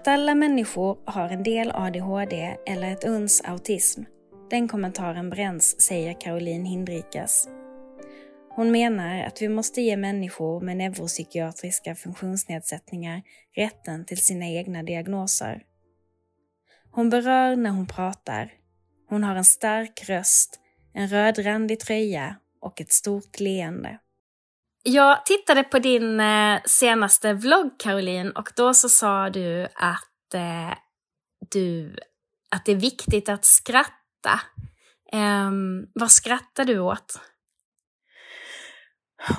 Att alla människor har en del ADHD eller ett uns autism, den kommentaren bränns, säger Caroline Hindrikas. Hon menar att vi måste ge människor med neuropsykiatriska funktionsnedsättningar rätten till sina egna diagnoser. Hon berör när hon pratar. Hon har en stark röst, en rödrandig tröja och ett stort leende. Jag tittade på din eh, senaste vlogg Caroline och då så sa du att, eh, du, att det är viktigt att skratta. Eh, vad skrattar du åt?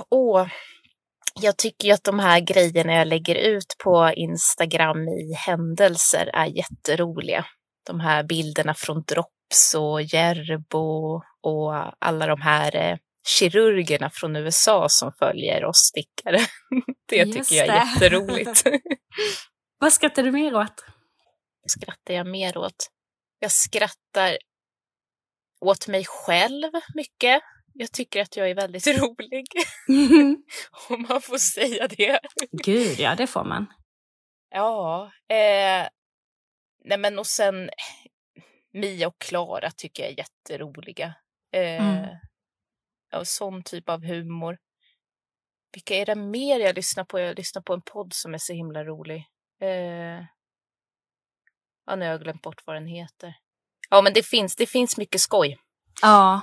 Åh, jag tycker ju att de här grejerna jag lägger ut på Instagram i händelser är jätteroliga. De här bilderna från Drops och Järbo och alla de här eh, kirurgerna från USA som följer oss stickare. Det Just tycker jag är det. jätteroligt. Vad skrattar du mer åt? Skrattar jag mer åt? Jag skrattar åt mig själv mycket. Jag tycker att jag är väldigt rolig. Om man får säga det. Gud, ja det får man. Ja. Eh, nej men och sen Mia och Klara tycker jag är jätteroliga. Eh, mm och sån typ av humor. Vilka är det mer jag lyssnar på? Jag lyssnar på en podd som är så himla rolig. Eh, ja, nu har jag glömt bort vad den heter. Ja, men det finns, det finns mycket skoj. Ja,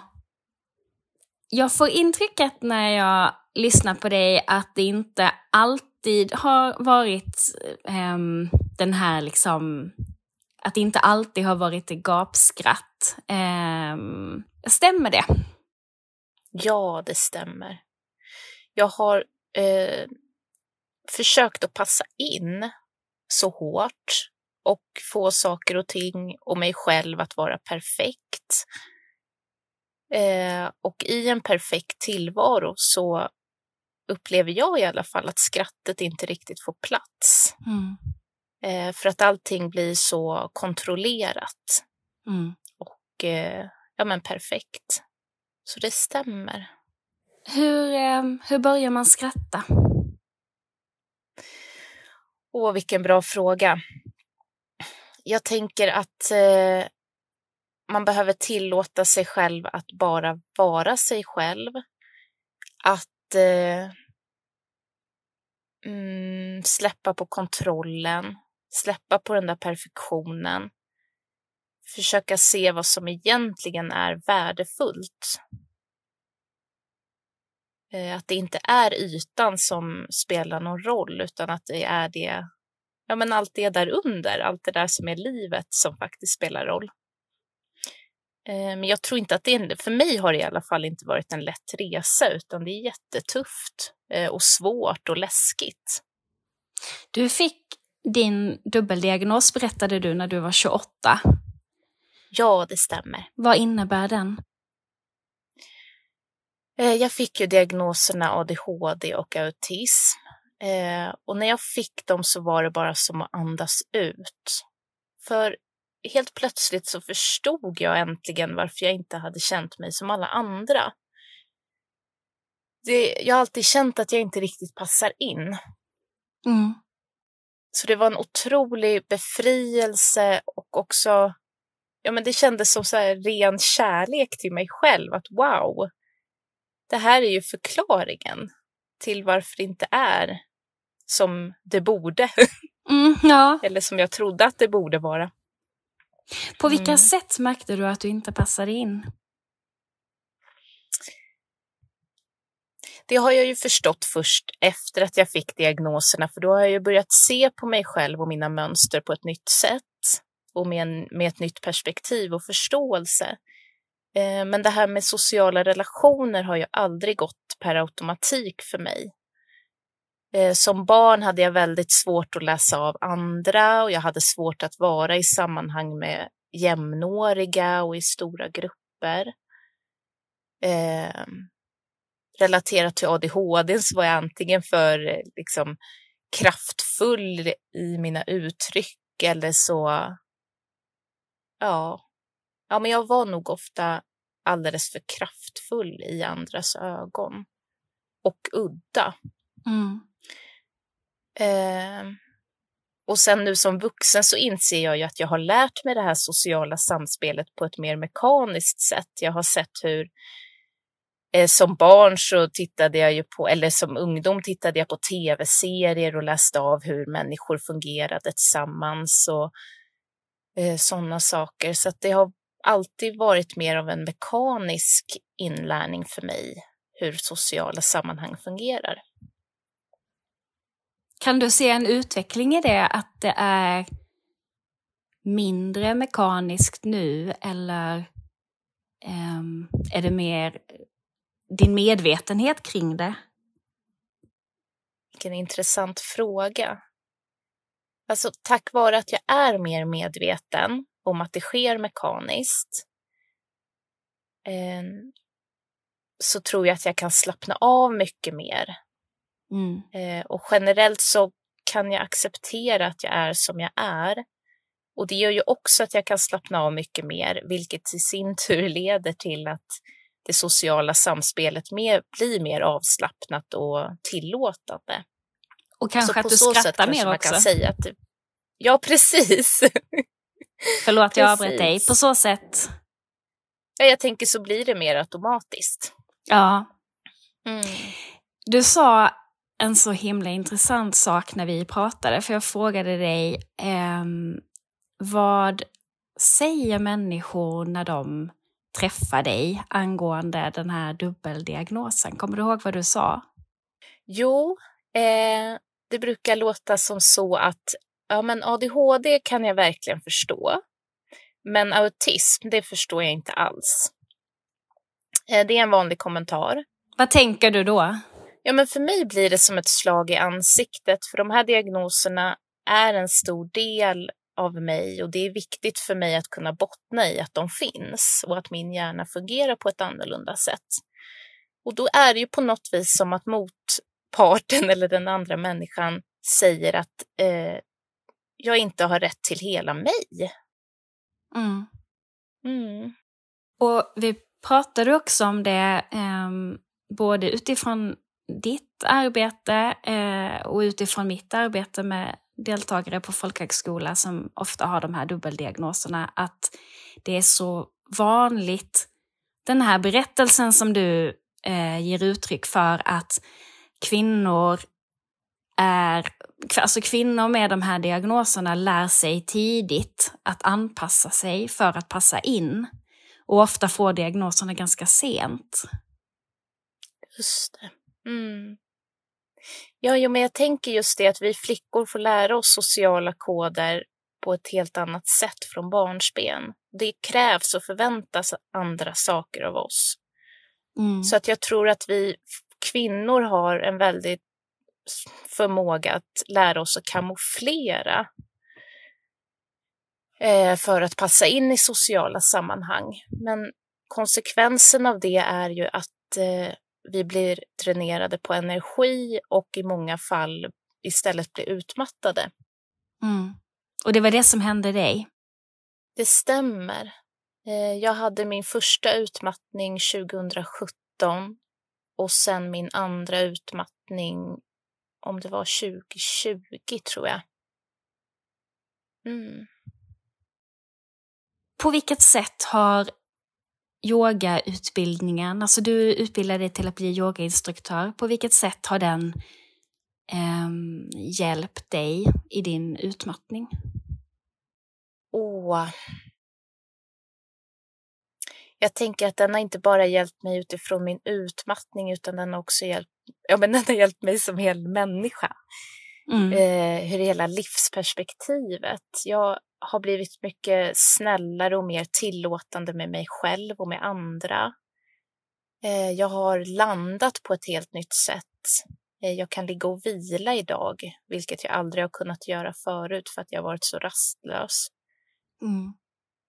jag får intrycket när jag lyssnar på dig att det inte alltid har varit um, den här liksom, att det inte alltid har varit gapskratt. Um, stämmer det? Ja, det stämmer. Jag har eh, försökt att passa in så hårt och få saker och ting och mig själv att vara perfekt Eh, och i en perfekt tillvaro så upplever jag i alla fall att skrattet inte riktigt får plats. Mm. Eh, för att allting blir så kontrollerat. Mm. Och eh, ja, men perfekt. Så det stämmer. Hur, eh, hur börjar man skratta? Åh, vilken bra fråga. Jag tänker att eh, man behöver tillåta sig själv att bara vara sig själv. Att eh, mm, släppa på kontrollen, släppa på den där perfektionen. Försöka se vad som egentligen är värdefullt. Eh, att det inte är ytan som spelar någon roll, utan att det är det, ja men allt det där under, allt det där som är livet som faktiskt spelar roll. Eh, men jag tror inte att det är, för mig har det i alla fall inte varit en lätt resa, utan det är jättetufft eh, och svårt och läskigt. Du fick din dubbeldiagnos, berättade du, när du var 28. Ja, det stämmer. Vad innebär den? Eh, jag fick ju diagnoserna ADHD och autism. Och när jag fick dem så var det bara som att andas ut. För helt plötsligt så förstod jag äntligen varför jag inte hade känt mig som alla andra. Det, jag har alltid känt att jag inte riktigt passar in. Mm. Så det var en otrolig befrielse och också, ja men det kändes som så ren kärlek till mig själv. Att wow, det här är ju förklaringen till varför det inte är som det borde. Mm, ja. Eller som jag trodde att det borde vara. På vilka mm. sätt märkte du att du inte passade in? Det har jag ju förstått först efter att jag fick diagnoserna, för då har jag ju börjat se på mig själv och mina mönster på ett nytt sätt och med, en, med ett nytt perspektiv och förståelse. Eh, men det här med sociala relationer har ju aldrig gått per automatik för mig. Eh, som barn hade jag väldigt svårt att läsa av andra och jag hade svårt att vara i sammanhang med jämnåriga och i stora grupper. Eh, relaterat till ADHD så var jag antingen för liksom, kraftfull i mina uttryck eller så, ja, ja, men jag var nog ofta alldeles för kraftfull i andras ögon och udda. Mm. Eh, och sen nu som vuxen så inser jag ju att jag har lärt mig det här sociala samspelet på ett mer mekaniskt sätt. Jag har sett hur eh, som barn så tittade jag ju på, eller som ungdom tittade jag på tv-serier och läste av hur människor fungerade tillsammans och eh, sådana saker. Så att det har alltid varit mer av en mekanisk inlärning för mig hur sociala sammanhang fungerar. Kan du se en utveckling i det, att det är mindre mekaniskt nu eller um, är det mer din medvetenhet kring det? Vilken intressant fråga. Alltså, tack vare att jag är mer medveten om att det sker mekaniskt eh, så tror jag att jag kan slappna av mycket mer. Mm. Eh, och generellt så kan jag acceptera att jag är som jag är. Och det gör ju också att jag kan slappna av mycket mer, vilket i sin tur leder till att det sociala samspelet mer, blir mer avslappnat och tillåtande. Och kanske att du skrattar mer man också? Kan säga att, ja, precis. Förlåt, jag avbröt dig. På så sätt? Ja, jag tänker så blir det mer automatiskt. Ja. Mm. Du sa en så himla intressant sak när vi pratade, för jag frågade dig eh, vad säger människor när de träffar dig angående den här dubbeldiagnosen? Kommer du ihåg vad du sa? Jo, eh, det brukar låta som så att ja, men ADHD kan jag verkligen förstå, men autism, det förstår jag inte alls. Eh, det är en vanlig kommentar. Vad tänker du då? Ja, men för mig blir det som ett slag i ansiktet, för de här diagnoserna är en stor del av mig och det är viktigt för mig att kunna bottna i att de finns och att min hjärna fungerar på ett annorlunda sätt. Och då är det ju på något vis som att motparten eller den andra människan säger att eh, jag inte har rätt till hela mig. Mm. Mm. Och vi pratade också om det eh, både utifrån ditt arbete eh, och utifrån mitt arbete med deltagare på folkhögskola som ofta har de här dubbeldiagnoserna, att det är så vanligt, den här berättelsen som du eh, ger uttryck för att kvinnor är, alltså kvinnor med de här diagnoserna lär sig tidigt att anpassa sig för att passa in och ofta får diagnoserna ganska sent. Just det. Mm. Ja, jo, men jag tänker just det att vi flickor får lära oss sociala koder på ett helt annat sätt från barnsben. Det krävs och förväntas andra saker av oss. Mm. Så att jag tror att vi kvinnor har en väldigt förmåga att lära oss att kamouflera eh, för att passa in i sociala sammanhang. Men konsekvensen av det är ju att eh, vi blir dränerade på energi och i många fall istället blir utmattade. Mm. Och det var det som hände dig? Det stämmer. Eh, jag hade min första utmattning 2017 och sen min andra utmattning om det var 2020 tror jag. Mm. På vilket sätt har yogautbildningen, alltså du utbildade dig till att bli yogainstruktör. På vilket sätt har den eh, hjälpt dig i din utmattning? Åh. Jag tänker att den har inte bara hjälpt mig utifrån min utmattning utan den har också hjälpt, ja, men den har hjälpt mig som hel människa. Mm. Eh, hur hela livsperspektivet. Jag har blivit mycket snällare och mer tillåtande med mig själv och med andra. Eh, jag har landat på ett helt nytt sätt. Eh, jag kan ligga och vila idag, vilket jag aldrig har kunnat göra förut för att jag varit så rastlös. Mm.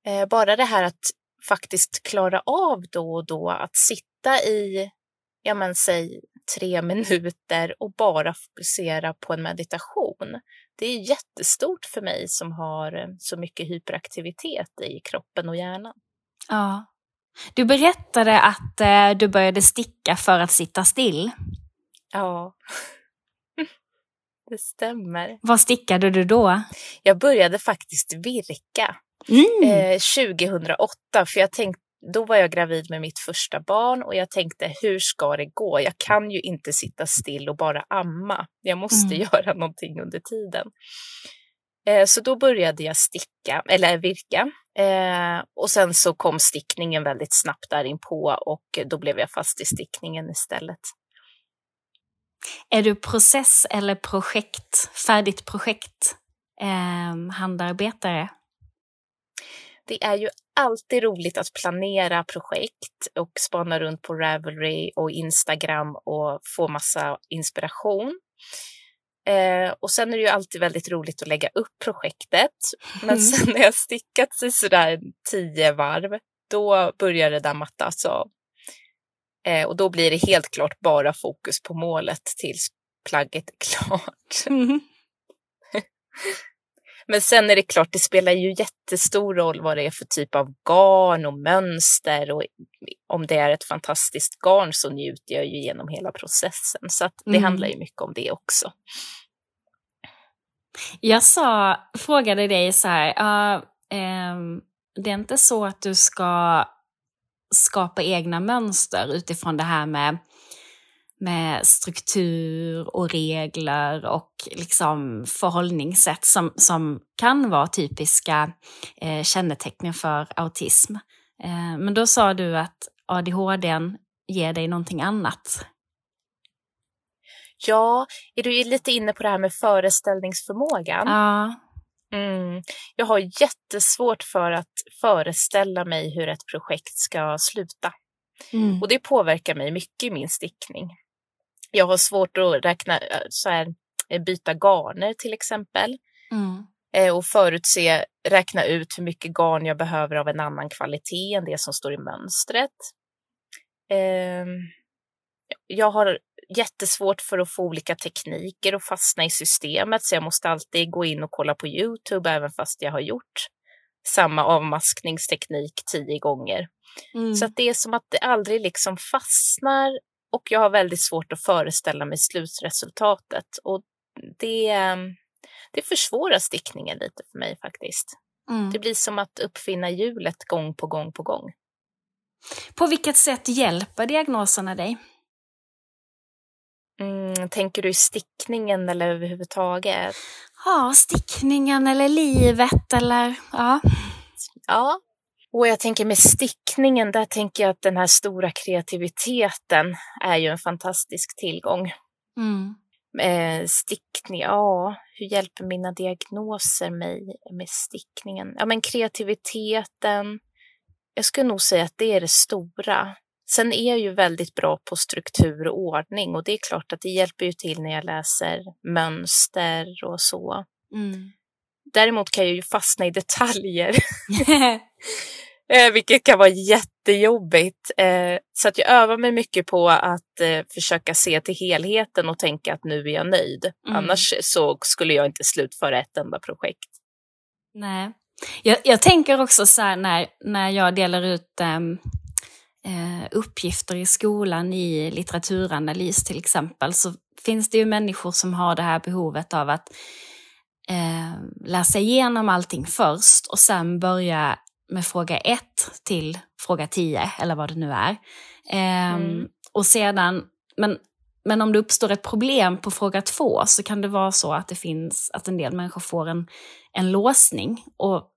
Eh, bara det här att faktiskt klara av då och då att sitta i, ja men säg tre minuter och bara fokusera på en meditation. Det är jättestort för mig som har eh, så mycket hyperaktivitet i kroppen och hjärnan. Ja. Du berättade att eh, du började sticka för att sitta still. Ja. det stämmer. Vad stickade du då? Jag började faktiskt virka Mm. eh, 2008, för jag tänkte då var jag gravid med mitt första barn och jag tänkte hur ska det gå? Jag kan ju inte sitta still och bara amma. Jag måste Mm. göra någonting under tiden. Eh, så då började jag sticka, eller virka. Eh, och sen så kom stickningen väldigt snabbt där inpå och då blev jag fast i stickningen istället. Är du process eller projekt, färdigt projekt eh, handarbetare? Det är ju alltid roligt att planera projekt och spana runt på Ravelry och Instagram och få massa inspiration. Eh, och sen är det ju alltid väldigt roligt att lägga upp projektet. Men Mm. sen när jag stickat sig sådär tio varv, då börjar det där mattas av. Eh, och då blir det helt klart bara fokus på målet tills plagget är klart. Mm. Men sen är det klart, det spelar ju jättestor roll vad det är för typ av garn och mönster och om det är ett fantastiskt garn så njuter jag ju genom hela processen. Så att det Mm. handlar ju mycket om det också. Jag sa, frågade dig så här, ja, ehm, det är inte så att du ska skapa egna mönster utifrån det här med, med struktur och regler och liksom förhållningssätt som, som kan vara typiska eh, kännetecken för autism. Eh, men då sa du att ADHD ger dig någonting annat. Ja, är du lite inne på det här med föreställningsförmågan? Ja. Mm. Jag har jättesvårt för att föreställa mig hur ett projekt ska sluta. Mm. Och det påverkar mig mycket i min stickning. Jag har svårt att räkna, eh, så här, eh, byta garner till exempel. Mm. Eh, och förutse, räkna ut hur mycket garn jag behöver av en annan kvalitet än det som står i mönstret. Eh, jag har jättesvårt för att få olika tekniker och fastna i systemet så jag måste alltid gå in och kolla på Youtube även fast jag har gjort samma avmaskningsteknik tio gånger. Mm. Så att det är som att det aldrig liksom fastnar och jag har väldigt svårt att föreställa mig slutresultatet. Och det, det försvårar stickningen lite för mig faktiskt. Mm. Det blir som att uppfinna hjulet gång på gång på gång. På vilket sätt hjälper diagnoserna dig? Mm, tänker du i stickningen eller överhuvudtaget? Ja, stickningen eller livet eller ja. Ja. Och jag tänker med stickningen, där tänker jag att den här stora kreativiteten är ju en fantastisk tillgång. Mm. Eh, stickning, ja, hur hjälper mina diagnoser mig med stickningen? Ja, men kreativiteten. Jag skulle nog säga att det är det stora. Sen är jag ju väldigt bra på struktur och ordning och det är klart att det hjälper ju till när jag läser mönster och så. Mm. Däremot kan jag ju fastna i detaljer, eh, vilket kan vara jättejobbigt. Eh, så att jag övar mig mycket på att eh, försöka se till helheten och tänka att nu är jag nöjd. Mm. Annars så skulle jag inte slutföra ett enda projekt. Nej. Jag, jag tänker också så här när, när jag delar ut ehm, eh, uppgifter i skolan i litteraturanalys till exempel så finns det ju människor som har det här behovet av att eh, läsa igenom allting först och sen börja med fråga ett till fråga tio eller vad det nu är. Ehm, Mm. Och sedan, men, men om det uppstår ett problem på fråga två så kan det vara så att det finns, att en del människor får en, en låsning och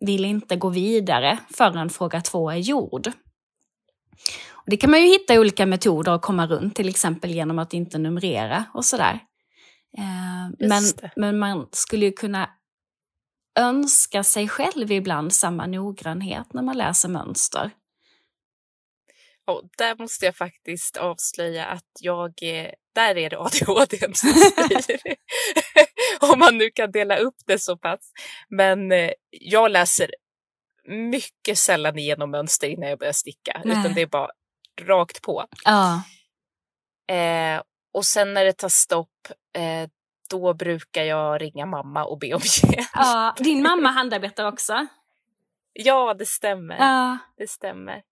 vill inte gå vidare förrän fråga två är gjord. Och det kan man ju hitta olika metoder att komma runt, till exempel genom att inte numrera och sådär. Eh, men, men man skulle ju kunna önska sig själv ibland samma noggrannhet när man läser mönster. Och där måste jag faktiskt avslöja att jag, där är det ADHD som styr. Om man nu kan dela upp det så pass. Men eh, jag läser mycket sällan igenom mönster innan jag börjar sticka. Nej. Utan det är bara rakt på. Ja. Eh, och sen när det tar stopp, eh, då brukar jag ringa mamma och be om hjälp. ja. Din mamma handarbetar också? Ja, det stämmer. Ja. Det stämmer.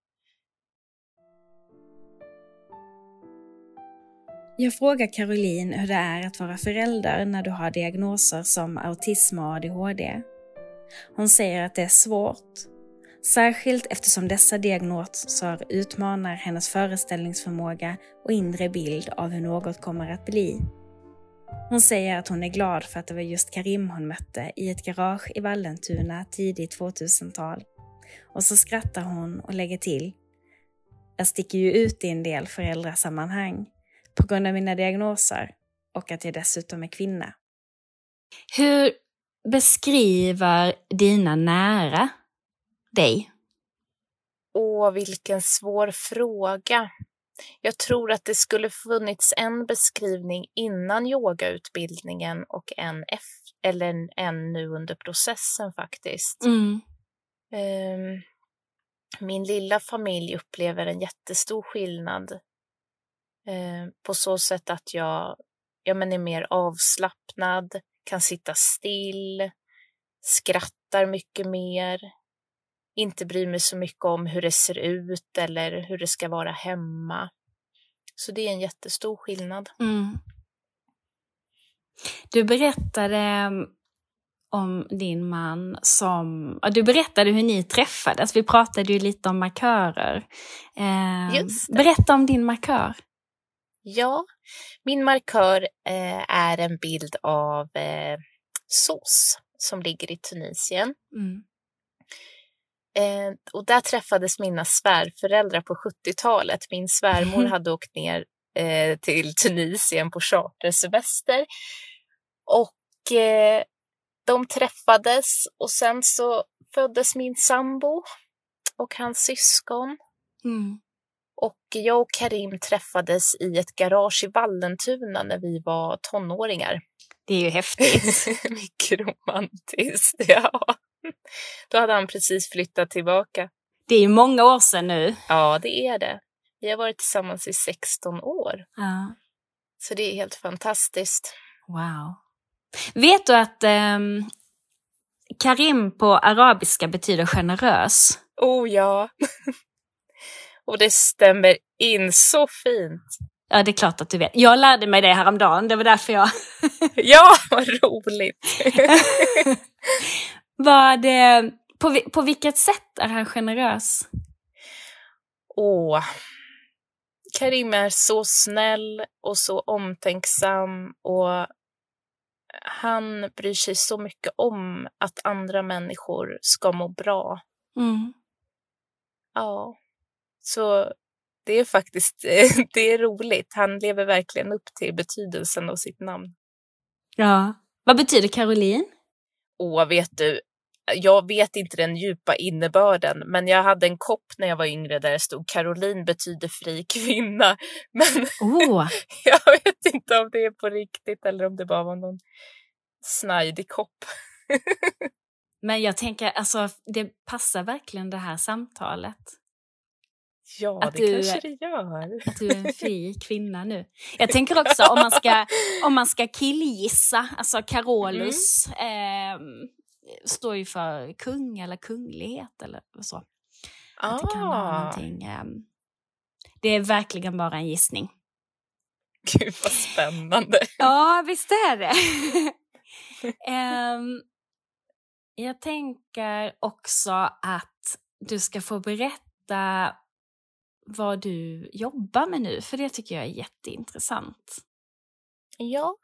Jag frågar Caroline hur det är att vara förälder när du har diagnoser som autism och ADHD. Hon säger att det är svårt, särskilt eftersom dessa diagnoser utmanar hennes föreställningsförmåga och inre bild av hur något kommer att bli. Hon säger att hon är glad för att det var just Karim hon mötte i ett garage i Vallentuna tidigt 2000-tal. Och så skrattar hon och lägger till. Jag sticker ju ut i en del föräldrasammanhang på grund av mina diagnoser och att jag dessutom är kvinna. Hur beskriver dina nära dig? Åh, vilken svår fråga. Jag tror att det skulle funnits en beskrivning innan yogautbildningen och en, efter, eller en nu under processen faktiskt. Mm. Um, min lilla familj upplever en jättestor skillnad uh, på så sätt att jag, jag men är mer avslappnad, kan sitta still, skrattar mycket mer, inte bryr mig så mycket om hur det ser ut eller hur det ska vara hemma. Så det är en jättestor skillnad. Mm. Du berättade mm, om din man som... Du berättade hur ni träffades. Vi pratade ju lite om markörer. Eh, berätta om din markör. Ja, min markör eh, är en bild av eh, SOS som ligger i Tunisien. Mm. Eh, och där träffades mina svärföräldrar på 70-talet. Min svärmor hade åkt ner eh, till Tunisien på chartersemester. Och eh, de träffades och sen så föddes min sambo och hans syskon. Mm. Och jag och Karim träffades i ett garage i Vallentuna när vi var tonåringar. Det är ju häftigt. Mycket romantiskt, ja. Då hade han precis flyttat tillbaka. Det är ju många år sedan nu. Ja, det är det. Vi har varit tillsammans i 16 år. Ja. Så det är helt fantastiskt. Wow. Vet du att um, Karim på arabiska betyder generös? Oh ja. Och det stämmer in så fint. Ja, det är klart att du vet. Jag lärde mig det häromdagen, det var därför jag... ja, vad roligt! Vad, på, på vilket sätt är han generös? Åh, Karim är så snäll och så omtänksam och han bryr sig så mycket om att andra människor ska må bra. Mm. Ja, så det är faktiskt det är roligt. Han lever verkligen upp till betydelsen av sitt namn. Ja. Vad betyder Caroline? Åh, vet du, jag vet inte den djupa innebörden, men jag hade en kopp när jag var yngre där det stod Caroline betyder fri kvinna. Men oh. jag vet inte om det är på riktigt eller om det bara var någon snajdig kopp. men jag tänker, alltså det passar verkligen det här samtalet. Ja, att det du, kanske det gör. Att du är en fri kvinna nu. Jag tänker också om man ska, om man ska killgissa, alltså Carolus, mm. eh, står ju för kung eller kunglighet eller så. Ah. Att det kan vara ah. någonting. Um, det är verkligen bara en gissning. Gud vad spännande. ja, visst är det. um, jag tänker också att du ska få berätta vad du jobbar med nu, för det tycker jag är jätteintressant. Ja,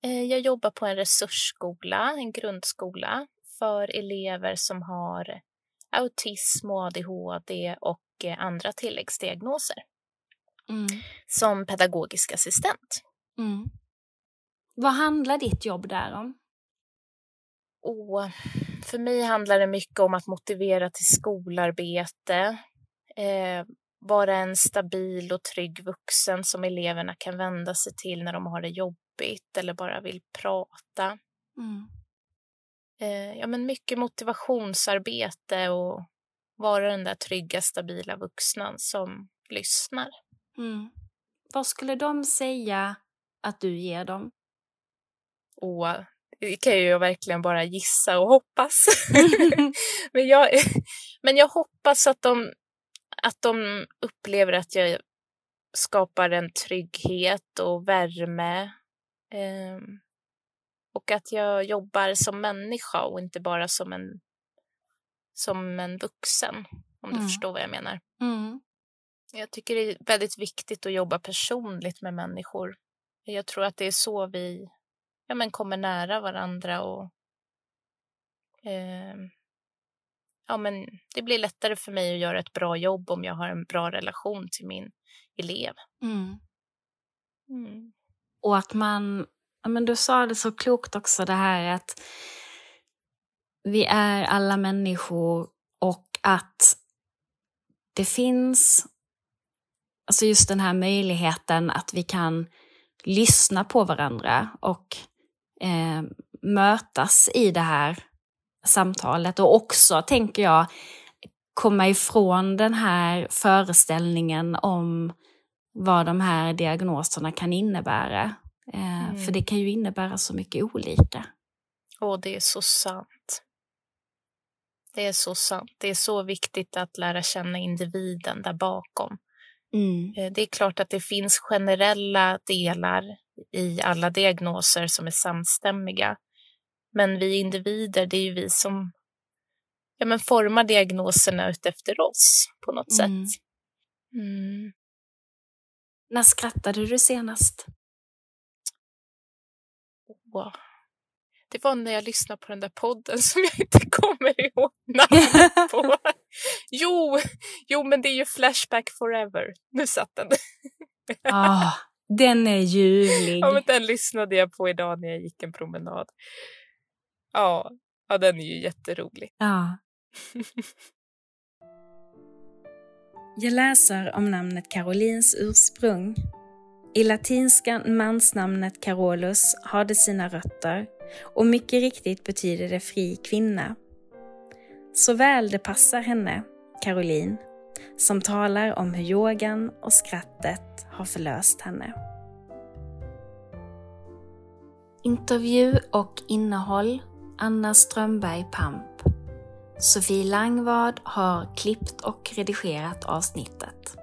jag jobbar på en resursskola, en grundskola för elever som har autism och ADHD och eh, andra tilläggsdiagnoser. Mm. Som pedagogisk assistent. Mm. Vad handlar ditt jobb där om? Och för mig handlar det mycket om att motivera till skolarbete, eh, vara en stabil och trygg vuxen som eleverna kan vända sig till när de har det jobbigt jobbigt eller bara vill prata. Mm. Eh, ja, men mycket motivationsarbete och vara den där trygga, stabila vuxna som lyssnar. Mm. Vad skulle de säga att du ger dem? Och det kan jag verkligen bara gissa och hoppas. men, jag, men jag hoppas att de, att de upplever att jag skapar en trygghet och värme. Eh, och att jag jobbar som människa och inte bara som en, som en vuxen, om mm. du förstår vad jag menar. Mm. Jag tycker det är väldigt viktigt att jobba personligt med människor. Jag tror att det är så vi ja, men kommer nära varandra och eh, ja, men det blir lättare för mig att göra ett bra jobb om jag har en bra relation till min elev. Mm. Och att man, ja, men du sa det så klokt också det här att vi är alla människor och att det finns alltså just den här möjligheten att vi kan lyssna på varandra och eh, mötas i det här samtalet. Och också, tänker jag, komma ifrån den här föreställningen om vad de här diagnoserna kan innebära. Eh, mm. För det kan ju innebära så mycket olika. Och det är så sant. Det är så sant. Det är så viktigt att lära känna individen där bakom. Mm. Eh, det är klart att det finns generella delar i alla diagnoser som är samstämmiga. Men vi individer, det är ju vi som ja, men formar diagnoserna utefter oss på något mm. sätt. Mm. När skrattade du senast? Oh. Det var när jag lyssnade på den där podden som jag inte kommer ihåg namnet på. jo, jo, men det är ju Flashback Forever. Nu satt den. ah, den är ljuvlig. Ja, men den lyssnade jag på idag när jag gick en promenad. Ja, ja den är ju jätterolig. Ja. jag läser om namnet Carolins ursprung. I latinska mansnamnet Carolus har det sina rötter och mycket riktigt betyder det fri kvinna. Så väl det passar henne, Caroline, som talar om hur yogan och skrattet har förlöst henne. Intervju och innehåll Anna Strömberg Pamp. Sofie Langvad har klippt och redigerat avsnittet.